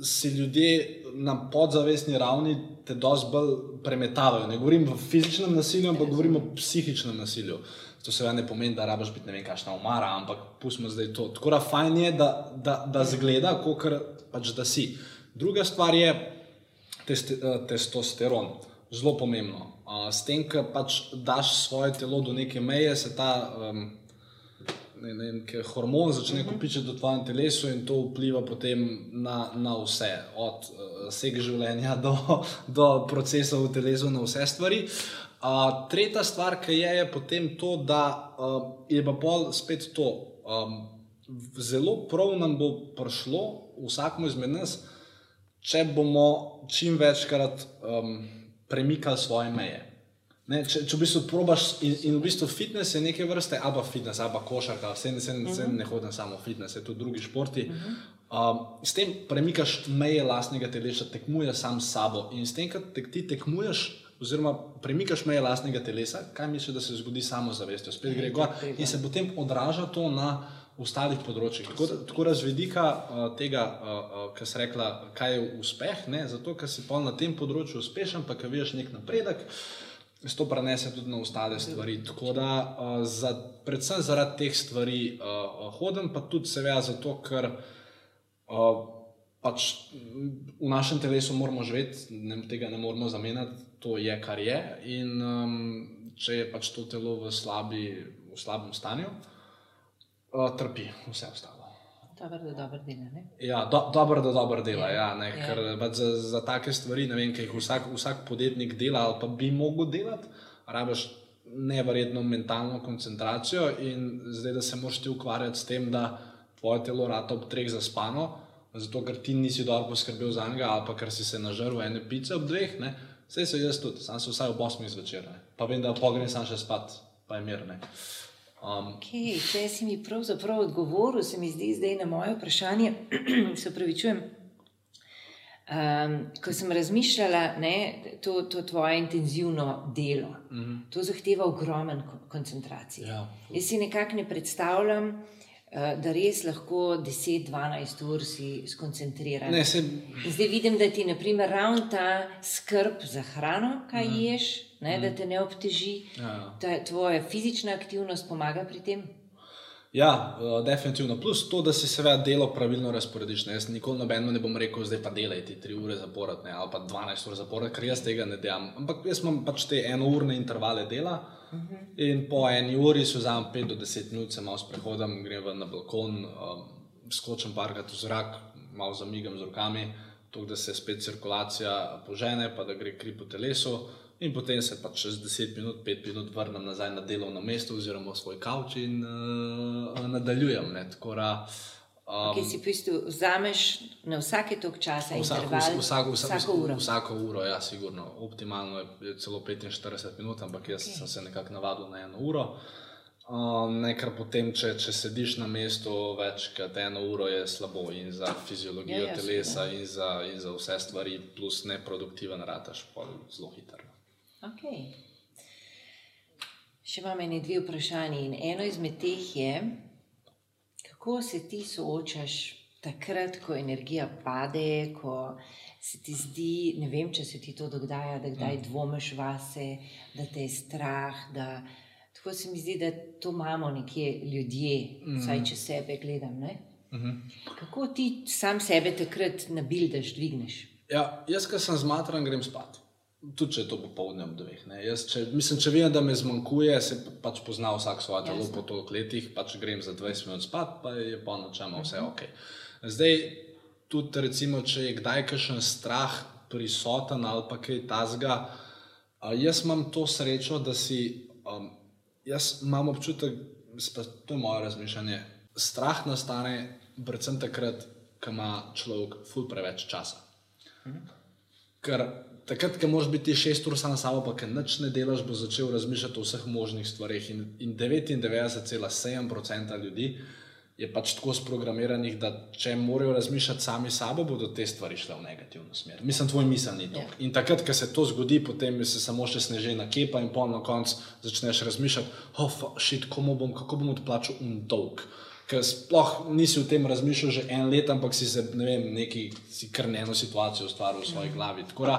si ljudje na podzavestni ravni te dosti bolj premetavajo. Ne govorim o fizičnem nasilju, ampak govorim o psihičnem nasilju. To seveda ne pomeni, da rabiš biti ne vem, kakšna umara, ampak pustimo zdaj to. Tako da fajn je, da, da, da zgleda, kot pač da si. Druga stvar je teste, uh, testosteron, zelo pomembno. Uh, s tem, ko pač daš svoje telo do neke meje, se ta um, ne, ne, hormon začne mhm. kopičiti v tvojem telesu in to vpliva potem na, na vse, od uh, vsega življenja do, do procesov v telesu, na vse stvari. Uh, tretja stvar, ki je, je potem to, da uh, je pa pol spet to. Um, zelo prav nam bo prišlo, vsakmo izmed nas, če bomo čim večkrat um, premikali svoje meje. Ne, če, če v bistvu probaš in, in v bistvu fitness je neke vrste, aba fitness, aba košarka, vse ne, uh -huh. ne hodim samo fitness, je tudi drugi športi. Uh -huh. um, s tem premikaš meje lastnega telesa, tekmuješ sam s sabo in s tem, ko te, ti tekmuješ, oziroma premikaš meje lastnega telesa, kaj misliš, da se zgodi samo zavestjo, spet gre gor in se potem odraža to na ostalih področjih. Tako, tako da z vidika uh, tega, uh, uh, kar si rekla, kaj je uspeh, ne? zato ker si pa na tem področju uspešen, pa ker vidiš nek napredek. Se to prenese tudi na ostale stvari. Tako da, uh, za, predvsem zaradi teh stvari uh, hodim, pa tudi seveda zato, ker uh, pač v našem telesu moramo živeti, ne, tega ne moramo zamenjati, to je kar je. In um, če je pač to telo v, slabi, v slabem stanju, uh, trpi vse ostalo. Dobro, da dobro dela. Ja, do, dobro, da dobro dela. Ja, ne, ja. Ker pač za, za take stvari, ne vem, kaj jih vsak, vsak podjetnik dela ali pa bi mogel delati, rabiš nevrjetno mentalno koncentracijo in zdaj, da se moraš ti ukvarjati s tem, da tvoje telo rata ob treh zaspano, zato ker ti nisi dobro poskrbel za njega ali pa ker si se nažrl ene pice ob dveh, vse se jaz tudi, sam se vsaj ob osmih zvečer, ne. pa vem, da pogrem sam še spat, pa je mirne. Um, okay, če si mi pravzaprav odgovoril, se mi zdi zdaj na moje vprašanje, se upravičujem. Um, ko sem razmišljala, da to, to tvoje intenzivno delo, mhm. -huh. to zahteva ogromen koncentracijo. Ja. Jaz si nekako ne predstavljam, uh, da res lahko 10-12 ur si skoncentriran. Ne, se... Zdaj vidim, da ti je ravno ta skrb za hrano, kaj mhm. -huh. ješ ne, mm. da te ne obteži. Ja. Ta, tvoja fizična aktivnost pomaga pri tem. Ja, uh, definitivno. Plus to, da si seveda delo pravilno razporediš. Ne. Jaz nikoli nobeno ne bom rekel, zdaj pa delaj ti 3 ure zapored ne, ali pa 12 ur zapored, ker jaz tega ne delam. Ampak jaz imam pač te enourne intervale dela uh mhm. -huh. in po eni uri se vzamem 5 do 10 minut, se malo sprehodam, grem na balkon, um, skočim parkati v zrak, malo zamigam z rokami, to, da se spet cirkulacija požene, pa da gre kri po telesu. In potem se pa čez 10 minut, 5 minut vrnem nazaj na delovno mesto, oziroma svoj kavč in uh, nadaljujem. Da, um, Kaj si v bistvu vzameš na vsake tok časa in vsak, vsak, vsak, vsak, vsako uro? Vsako uro, ja, sigurno. Optimalno je celo 45 minut, ampak jaz okay. sem se nekako navadil na eno uro. Um, Nekaj potem, če, če sediš na mestu več kot eno uro, je slabo in za fiziologijo ja, ja, telesa, in za, in za vse stvari, plus neproduktiven, rataš pa zelo hitro. Okay. Še imam ene dve vprašanje. In eno izmed teh je, kako se ti soočaš takrat, ko energija pade, ko se ti zdi, ne vem, če se ti to dogaja, da kdaj mm. dvomiš vase, da te je strah. Da, tako se mi zdi, da to imamo nekje ljudje, mm. vsaj če sebe gledam. Mm -hmm. Kako ti sam sebe takrat nabildaš, dvigneš? Ja, jaz, ki sem zmatran, grem spat. Tudi če je to popoldne ob dveh. Jaz, če, mislim, če vem, da me zmanjkuje, se pač pozna vsak svoje telo po toliko letih, pač grem za 20 minut spat, pa je pa načela vse mhm. ok. Zdaj, tudi recimo, če je kdaj kakšen strah prisoten ali pa kaj tasga, jaz imam to srečo, da si, um, jaz imam občutek, to je moje razmišljanje. Strah nastane predvsem takrat, ko ima človek ful preveč časa. Mhm Ker takrat, ko moraš biti šest ur sam na sabo, pa ker nič ne delaš, bo začel razmišljati o vseh možnih stvarih. In, in 99,7% ljudi je pač tako sprogramiranih, da če morajo razmišljati sami sabo, bodo te stvari šle v negativno smer. Mislim, tvoj misel ni to. Ja. In takrat, ko se to zgodi, potem se samo še sneži na kepa in pol na koncu začneš razmišljati, oh, šit, komu bom, kako bom odplačal un dolg. Ker sploh nisi o tem razmišljal že en let, ampak si se ne vem, neki si kar eno situacijo ustvaril v svoji glavi. Tako da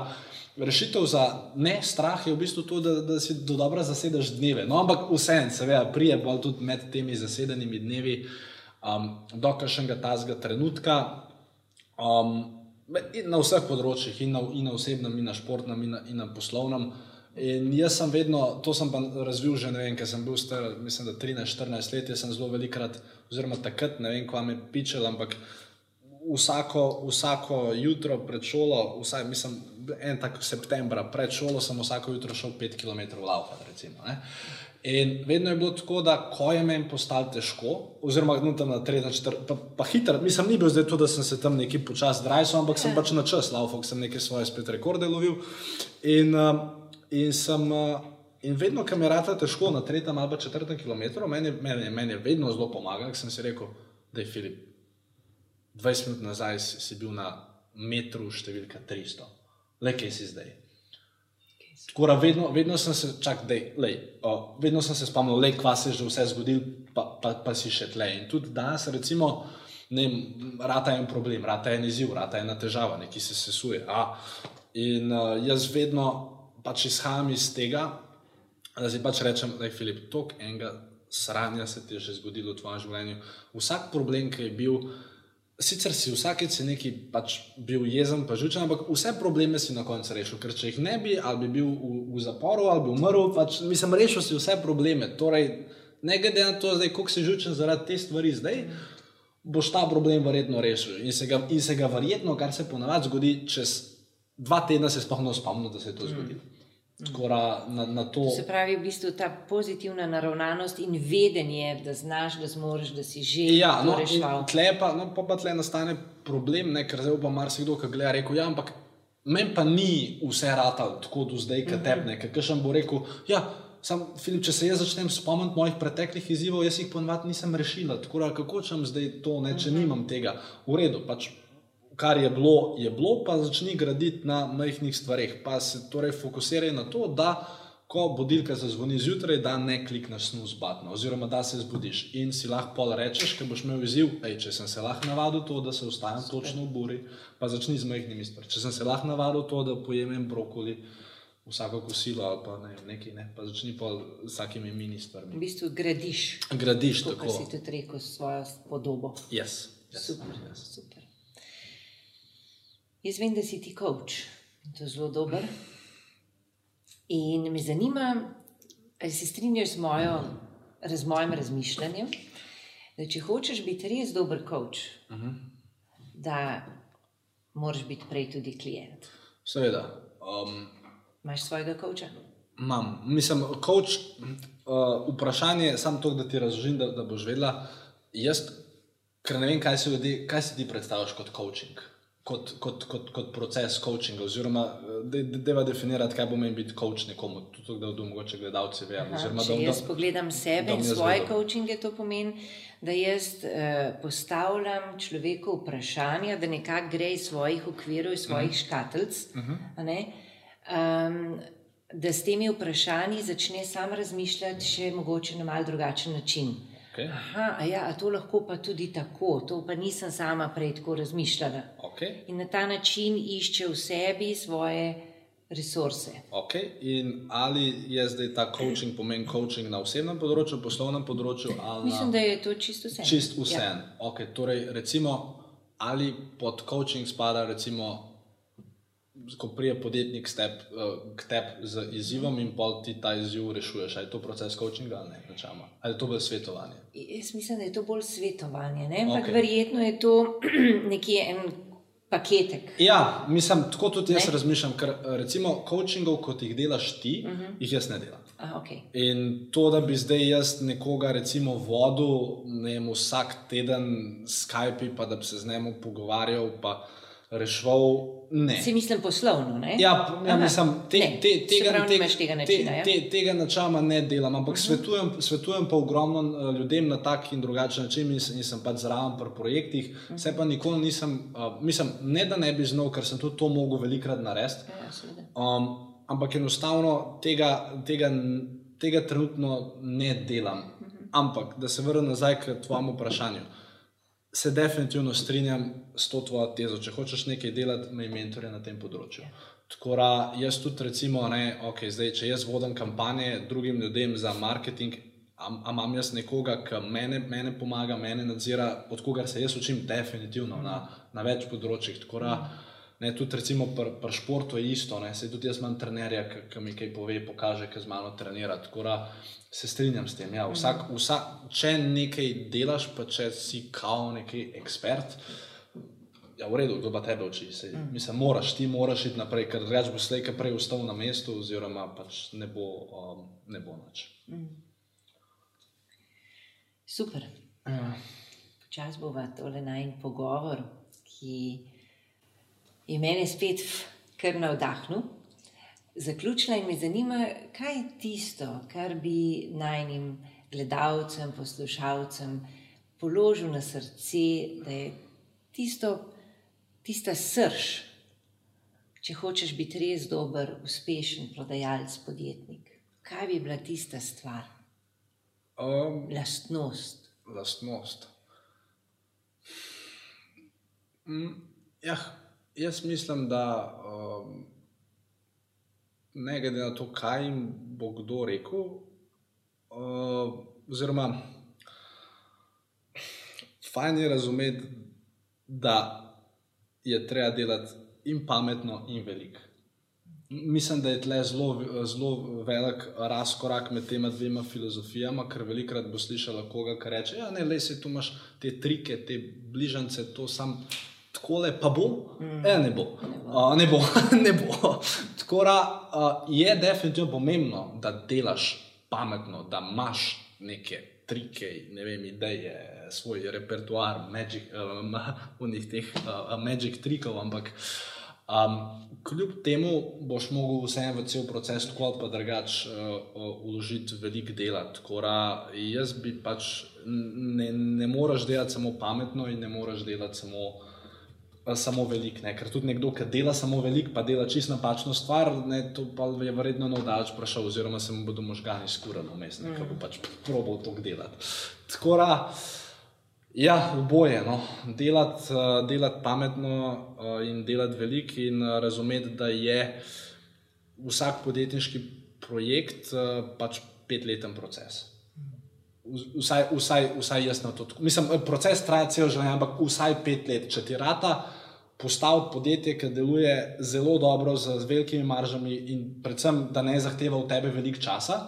rešitev za ne strah je v bistvu to, da, da si do dobra zasedeš dneve. No, ampak vseeno, seveda, prije bolj tudi med temi zasedenimi dnevi um, do kakšnega tazga trenutka. Um, na vseh področjih, in na, in na osebnem, in na športnem, in na, in na poslovnem. In jaz sem vedno, to sem pa razvil že, ne vem, ker sem bil star, mislim, da 13-14 let, jaz sem zelo velikrat, oziroma takrat, ne vem, kva me pičel, ampak vsako, vsako jutro pred šolo, vsaj, mislim, en tak septembra pred šolo, sem vsako jutro šel 5 km laufati, recimo. Ne? In vedno je bilo tako, da ko je meni postalo težko, oziroma no, tam na tretji, četrti, pa, pa hitro, mislim, ni bil zdaj to, da sem se tam neki počasi drajal, ampak sem pač na čas laufal, sem neke svoje spet rekorde lovil. In, um, in sem. Uh, In vedno, ko mi je rata težko na tretjem ali četrtem kilometru, meni, meni, meni je vedno zelo pomagal, ker sem si rekel, da je Filip, 20 minut nazaj si, si bil na metru številka 300, le kaj si zdaj. Tako da vedno, vedno sem se, čak, dej, lej, o, vedno sem se spomnil, le kva se je že vse zgodil, pa, pa, pa si še tle. In tudi danes, recimo, ne vem, rata je en problem, rata je en izziv, rata je ena težava, neki se sesuje. A, in uh, jaz vedno pač izhajam iz tega, da si pač rečem, da je Filip, tok enega sranja se ti je že zgodilo v tvojem življenju. Vsak problem, ki je bil, sicer si vsakeč si neki pač bil jezen, pa žučen, ampak vse probleme si na koncu rešil, ker če jih ne bi, ali bi bil v, v zaporu, ali bi umrl, pač mislim, rešil si vse probleme. Torej, ne glede na to, zdaj, koliko si žučen zaradi te stvari zdaj. Boš ta problem verjetno rešil in se, ga, in se ga verjetno, kar se ponavadi zgodi, čez dva tedna se sploh ne spomni, da se je to zgodilo. Skora na, na to. Se pravi, v bistvu ta pozitivna naravnanost in vedenje, da znaš, da zmoriš, da si že Ja, to no, in reševal. tle pa, no, pa, pa tle nastane problem, ne, ker zdaj pa marsikdo, ki gleda, rekel, ja, ampak meni pa ni vse ratalo tako do zdaj, Mhm. kot tebe, ker še bo rekel, ja, sam Filip, če se jaz začnem spomniti mojih preteklih izzivov, jaz jih ponovadi nisem rešila, tako da kako čem zdaj to, ne, Mhm. če nimam tega, v redu, pač kar je bilo, je bilo, pa začni graditi na majhnih stvareh, pa se torej fokusiraj na to, da ko budilka zazvoni zjutraj, da ne klikneš snus batno, oziroma da se zbudiš in si lahko pol rečeš, ker boš imel izziv, ej, če sem se lahko navadil to, da se vstajam točno v buri, pa začni z majhnimi stvarmi. Če sem se lahko navadil to, da pojem en brokoli, vsako kosilo ali pa ne, nekaj, ne, pa začni pol z vsakimi mini V stvarmi. bistvu gradiš Gradiš kar tako. si tudi rekel, svojo podobo. Yes. Yes. Super, Yes. super. Jaz vem, da si ti coach, to je zelo dober. In me zanima, ali se strinjaš z, mojo, z mojim razmišljanjem, da če hočeš biti res dober coach, uh -huh. da moraš biti prej tudi klient. Seveda. Um, Imaš svojega coacha? Imam, mislim, coach, uh, vprašanje je samo to, da ti razložim, da, da boš vedela. Jaz, ker ne vem, kaj si, ljudje, kaj si ti predstavljaš kot coaching, kot, kot, kot, kot proces coachinga, oziroma da de, deva definirati, kaj pomeni biti coach nekomu, tudi da bodo mogoče gledalci vedeli. oziroma Če da- jaz da- pogledam sebe in svoje coachinge, to pomeni, da jaz uh, postavljam človeku vprašanja, da nekako gre iz svojih okvirov, iz svojih uh -huh. škatlic. Uh -huh. um, da s temi vprašanji začne sam razmišljati še mogoče na mal drugačen način. Okay. Aha, a ja, to lahko pa tudi tako, to pa nisem sama prej tako razmišljala. Okay. In na ta način išče v sebi svoje resurse. Okay. In ali je zdaj ta coaching pomen coaching na osebnem področju, poslovnem področju ali Mislim, na da je to čisto vse. čist vse? Ja. Okay. Torej, recimo, ali pod coaching spada recimo ko prije podjetnik k tebi k teb z izzivom in pol ti ta izziv rešuješ. Ali je to proces coachinga ali ne? Načama? Ali je to bolj svetovanje? Jaz mislim, da je to bolj svetovanje, ne? ampak okay. verjetno je to nekje en paketek. Ja, mislim, tako tudi jaz Ne? razmišljam, ker recimo coachingov, kot jih delaš ti, uh -huh. jih jaz ne delam. Ah, okay. In to, da bi zdaj jaz nekoga recimo vodil, ne vem, vsak teden Skype, pa da bi se z njim pogovarjal, pa reševal. Ne. Si mislim poslovno, ne? Ja, ja Aha. mislim, te, Ne, te, tega, pravi, te, tega načina, te, ja? te, tega načela ne delam, ampak uh -huh. svetujem, svetujem pa ogromno eh, ljudem na tak in drugačen način in, sem- in sem pač zraven pri projektih. Uh -huh. Se pa nikoli nisem, uh, mislim, ne da ne bi znal, ker sem tudi to mogel velikrat narediti. Ja. Um, ampak enostavno tega, tega, tega trenutno ne delam. Ampak, da se vrnem nazaj k tvojemu vprašanju. Se definitivno strinjam s to tvojo tezo. Če hočeš nekaj delati, me mentorje na tem področju. Tako da jaz tudi, recimo, ne, okay, zdaj, če jaz vodim kampanje drugim ljudem za marketing, a a imam jaz nekoga, ki mene, mene pomaga, mene nadzira, od kogar se jaz učim, definitivno na, na več področjih. Tako da, ne, tudi recimo pri pr športu je isto. Ne, Saj tudi jaz imam trenerja, ki- mi kaj pove, pokaže, ki z mano trenira. Tako da se strinjam s tem. Ja, vsak, vsak, če nekaj delaš, pa če si kao neki ekspert. Ja, v redu, kdo pa tebe uči. Sej, mislim, moraš, ti moraš iti naprej, ker drugače bo slejka prej ustal na mestu, oziroma pač ne bo, um, ne bo nič. Super. Ja. Čas bo tole najn pogovor, ki je mene spet kar navdahnil. Zaključila in me zanima, kaj je tisto, kar bi najnim gledalcem, poslušalcem položil na srce, da je tisto, tista srž, če hočeš biti res dober, uspešen prodajalec, podjetnik. Kaj bi bila tista stvar, Um, lastnost? lastnost. Mm, ja, jaz mislim, da um, ne glede na to, kaj jim bo kdo rekel, uh, oziroma fajn je razumeti, da je treba delati in pametno, in veliko. Mislim, da je tle zelo, zelo velik razkorak med tema dvema filozofijama, ker velikrat bo slišala koga, ki reče: Ja, ne, le se tu imaš te trike, te bližnjice, to sam tako le pa bo. Mm. E, ne bo. Uh, ne bo. ne bo. Tako da uh, je definitivno pomembno, da delaš pametno, da imaš neke trike, ne vem, ideje, svoj repertoar, magic, um, unih teh uh, magic trikov, ampak. Um, kljub temu boš mogel vseeno v cel proces tako ali pa drugače uh, uložiti veliko dela. Tako da jaz bi pač ne, ne moreš delati samo pametno in ne moreš delati samo, uh, samo veliko. ne. Ker tudi nekdo, ki dela samo veliko, pa dela čisto napačno stvar, ne, to pa je verjetno navdaleč prišel, oziroma se mu bodo možgani skurali vmes, ne, ker bo pač probal to delati. Tako da. Ja, oboje. No. Delati uh, delat pametno uh, in delati veliko, in uh, razumeti, da je vsak podjetniški projekt pač petleten proces. Vsaj, vsaj, vsaj jaz na to. Mislim, proces traja cel življenje, ampak vsaj pet let. Če ti rata postaviti podjetje, ki deluje zelo dobro, z, z velikimi maržami in predvsem, da ne zahteva od tebe veliko časa,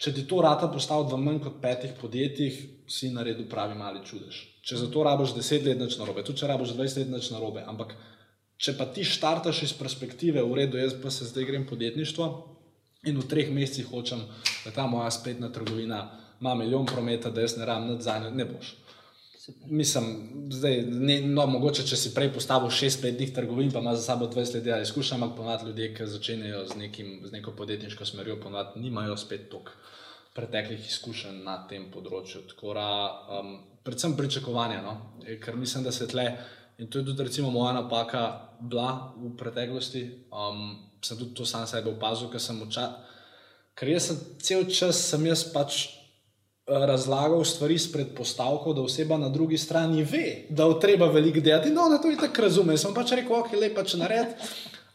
če ti to rata postaviti v manj kot petih podjetjih, si naredil pravi mali čudež. Če za to rabiš deset let nič narobe, tudi če rabiš 20 let nič narobe, ampak če pa ti štartaš iz perspektive, v redu, jaz pa se zdaj grem podjetništvo in v treh mesecih hočem, da ta moja spletna trgovina ima milijon prometa, da jaz ne rabim nič za njo, ne boš. Super. Mislim, zdaj, ne, no, mogoče če si prej postavil šest spletnih trgovin, pa ima za sabo 20 let dela izkušnja, ampak ponovadi ljudje, ki začenjajo z, nekim, z neko podjetniško smerjo, ponovadi nimajo spet toliko preteklih izkušenj na tem področju. Tako da, um, predvsem pričakovanja, no? Eh, ker mislim, da se tle, in to je tudi recimo moja napaka bila v preteklosti, um, sem tudi to sam sebe opazil, ker sem oča. Ker jaz sem cel čas, sem jaz pač razlagal stvari s predpostavko, da oseba na drugi strani ve, da bo treba veliko delati. No, na to je tako razume. Sem pač rekel, ok, lepa če nared.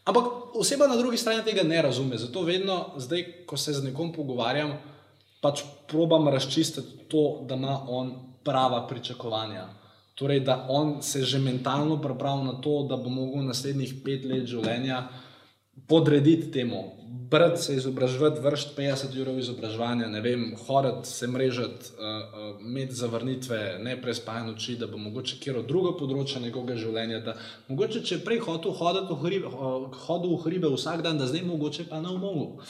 Ampak oseba na drugi strani tega ne razume. Zato vedno, zdaj, ko se z nekom pogovarjam, pač probam razčistiti to, da ima on prava pričakovanja. Torej, da on se že mentalno pripravi na to, da bo mogel naslednjih pet let življenja podrediti temu. Brati se, izobraževati, vršiti 50 ur izobraževanja, ne vem, hoditi, se mrežati, uh, uh, imeti zavrnitve, ne prespajane oči, da bo mogoče kjer drugo področje njegovega življenja. Da, mogoče če prej hotel hoditi v hribe, uh, hodil v hribe vsak dan, da zdaj mogoče pa ne v mogu.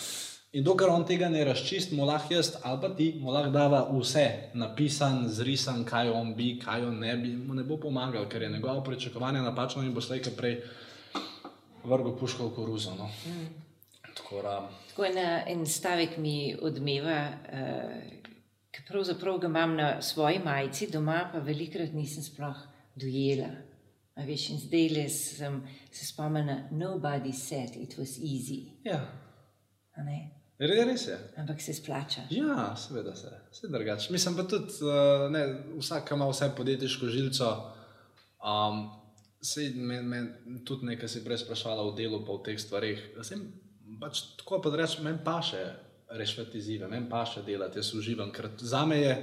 In dokler on tega ne razčist, mu lahko jaz ali pa ti, mu lahko dava vse, napisan, zrisan, kaj on bi, kaj on ne bi, mu ne bo pomagal, ker je njegovo pričakovanje napačno in bo slejka prej vrgel puško v koruzo. No. Mm. Tako, da, Tako en, en stavek mi odmeva, uh, ki pravzaprav ga imam na svoji majici doma, pa velikrat nisem sploh dojela. A veš, in zdaj le sem se spomnila, nobody said it was easy. ja, res, je. Ampak se splača. Ja, seveda se, vse drugače. Mislim pa tudi, uh, ne, vsak ima vse podjetniško žilico. Um, Sej me, me tudi nekaj si prej sprašvala o delu, pa v teh stvarih. Sem, pač, tako pa rečem, meni pa še rešiti izzive, meni pa še delati, jaz uživam. Ker za me je,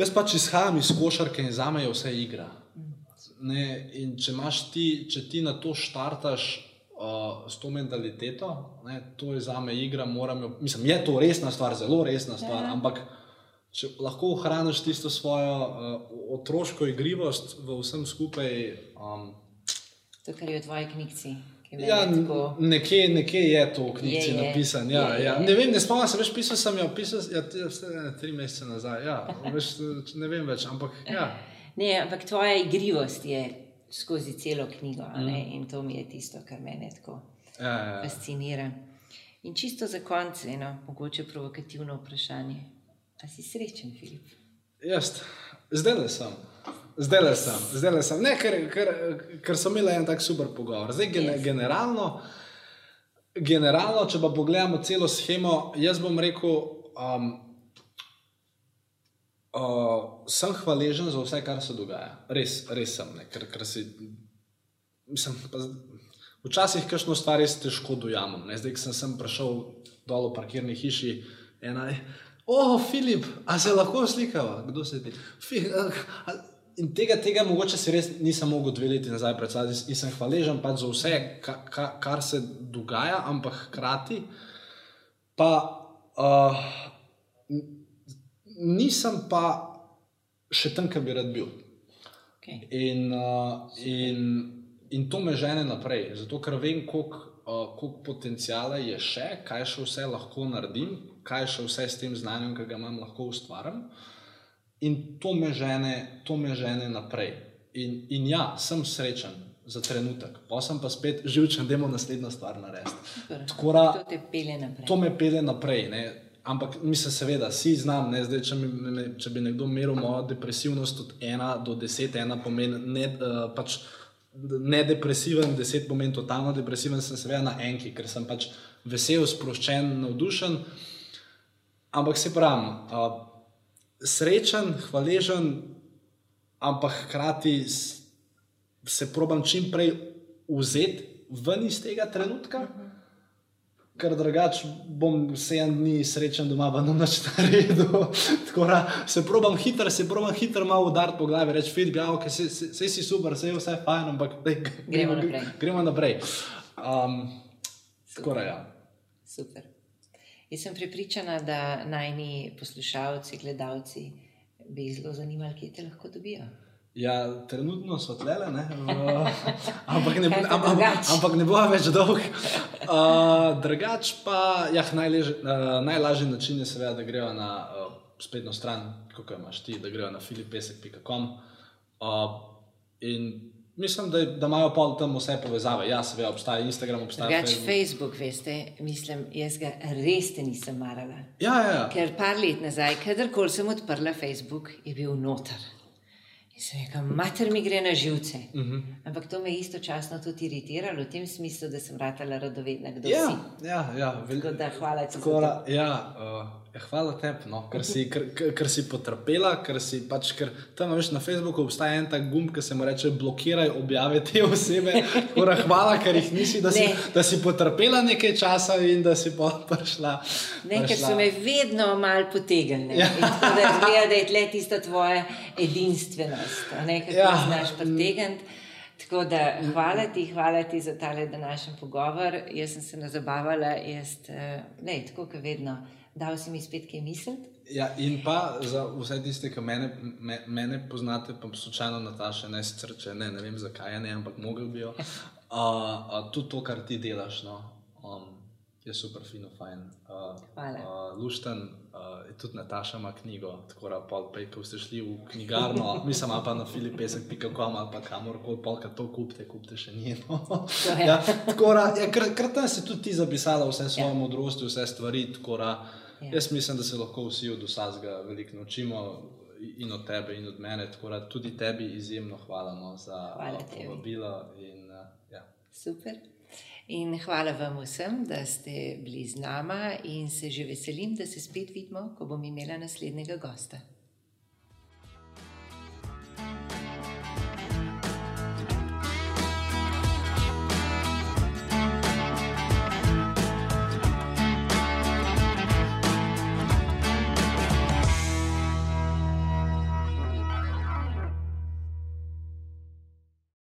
jaz pač izhajam iz košarke in za me je vse igra. Ne, in če, ti, če ti na to štartaš uh, s to mentaliteto, ne, to je za me igra, moram jo, mislim, je to resna stvar, zelo resna stvar, Ja. ampak če lahko ohraniš tisto svojo uh, otroško igrivost v vsem skupaj. Um, To, kar je v tvoji knjigi. Ja, n- nekje, nekje je to v knjigi napisano. Ja, Je, ja. je. Ne vem, ne spomnim se, veš, pisal sem jo, pisal ja, vse, ne, tri mesece nazaj. Ja, veš, ne vem več, ampak ja. Ne, ampak tvoja igrivost je skozi celo knjigo a ne? in to mi je tisto, kar mene tako Ja, ja, ja. fascinira. In čisto za konec, eno mogoče provokativno vprašanje. A si srečen, Filip? Jaz, zdaj le sem. Zdaj le sem, zdaj le sem. Ne, ker, ker, ker so imeli en tak super pogovor. Zdaj, gen, Yes. generalno, generalno, če pa pogledamo celo schemo, jaz bom rekel, um, uh, sem hvaležen za vse, kar se dogaja. Res, res sem. Ne, ker, ker si, mislim, pa, včasih kakšno stvar res težko dojamem. Ne. Zdaj, ko sem, sem prišel dol v parkirni hiši, ena je. O, Filip, a se lahko slikava? Kdo se ti? Fi, a, a, in tega, tega mogoče si res nisem mogel dve leti nazaj predstavljati in sem hvaležen pač za vse, ka, ka, kar se dogaja, ampak hkrati pa uh, nisem pa še tam, kjer bi rad bil. Okay. In, uh, in, in to me žene naprej, zato ker vem, koliko uh, koliko potencijala je še, kaj še vse lahko naredim, kaj še vse s tem znanjem, ki ga imam, lahko ustvarim. In to me žene, to me žene naprej. In, in ja, sem srečen za trenutek, pa sem pa spet živčen, da imamo naslednjo stvar narediti. Tako da- To. To me pele naprej. Ne? Ampak mislim, seveda, vsi znam, ne? Zdaj, če, mi, me, če bi nekdo meril mojo depresivnost od 1 do 10, ena pomeni ne, uh, pač ne depresiven, 10 pomeni totalno depresiven, sem seveda na enki, ker sem pač vesel, sproščen, navdušen. Ampak se pravim, uh, srečen, hvaležen, ampak hkrati se probam čim prej vzeti ven iz tega trenutka. Ker drugače bom sedem dni srečen doma, pa nam več naredil. Tako da se probam hitro, se probam hitro malo udariti po glavi, reči, Filip, ja, okay, se, se, se si super, se je vse fajn, ampak dej, Gremo naprej. Gremo naprej. Um, tako da ja. Super. Jaz sem prepričana, da najni poslušalci, gledalci bi jih zelo zanimali, kje te lahko dobijo. Ja, trenutno so tlele, ne? Uh, ampak, ne, am, am, ampak ne bo več dolg. Uh, drugač pa, ja, najleže, uh, najlažji način je seveda, da grejo na uh, spletno stran, kot imaš ti, da grejo na filipesek.com. Uh, in mislim, da, da imajo pol tam vse povezave. Ja, seveda obstaja Instagram, obstaja Drugač, Facebook. Facebook, veste, mislim, jaz ga res nisem marala. Ja, ja, ja. Ker par let nazaj, kadarkoli sem odprla Facebook, je bil noter. In sem rekel, mater mi gre na živce. Uh Mhm. -huh. Ampak to me je istočasno tudi iritiralo, v tem smislu, da sem ratala radovedna, kdo Ja, si. ja, ja, vel, Tako da hvala ti za Tako to. ja, uh, hvala tebi, no, ker, si, ker, ker, ker si potrpela, ker si pač, ker tam veš, na Facebooku obstaja en tak gumb, ki se mu reče: blokiraj objave te osebe. Da hvala, ker jih nisi, da si, Ne. da si potrpela nekaj časa in da si pa prišla. Ne, ker prišla. so me vedno malo potegnili. Ja. Ja. Tako da izgleda, da je tle tista tvoja edinstvenost, ne kako Ja. ja. znaš pretegniti. Tako da hvala ti, hvala ti za tale današnji pogovor. Jaz sem se nazabavala, jaz, eh, ne, tako kot vedno, dal si mi spet kaj misliti. Ja, in pa za vse tiste, ki mene, me, mene poznate, pa slučajno Nataša, ne če ne, ne vem zakaj, je ne, ampak mogel bi jo. Uh, uh, tudi to, kar ti delaš. No, um, Je super, fino, fajn. Uh, Hvala. Uh, Lušten, uh, tudi Nataša ima knjigo, tako da pol pej, ko ste šli v knjigarno, mislim, pa na filipesek.com ali pa kamorkoli, polka to kupite, kupite še njeno. Ja, tako da, ja, kar, kar tam si tudi ti zapisala vse svoje Ja. modrosti, vse stvari. tako Da, Ja. Jaz mislim, da se lahko vsi od vsega veliko naučimo. In od tebe, in od mene, tako da tudi tebi izjemno hvala no, za Hvala tebi. povabilo. In, uh, ja. Super. In hvala vam vsem, da ste bili z nama, in se že veselim, da se spet vidimo, ko bom imela naslednjega gosta.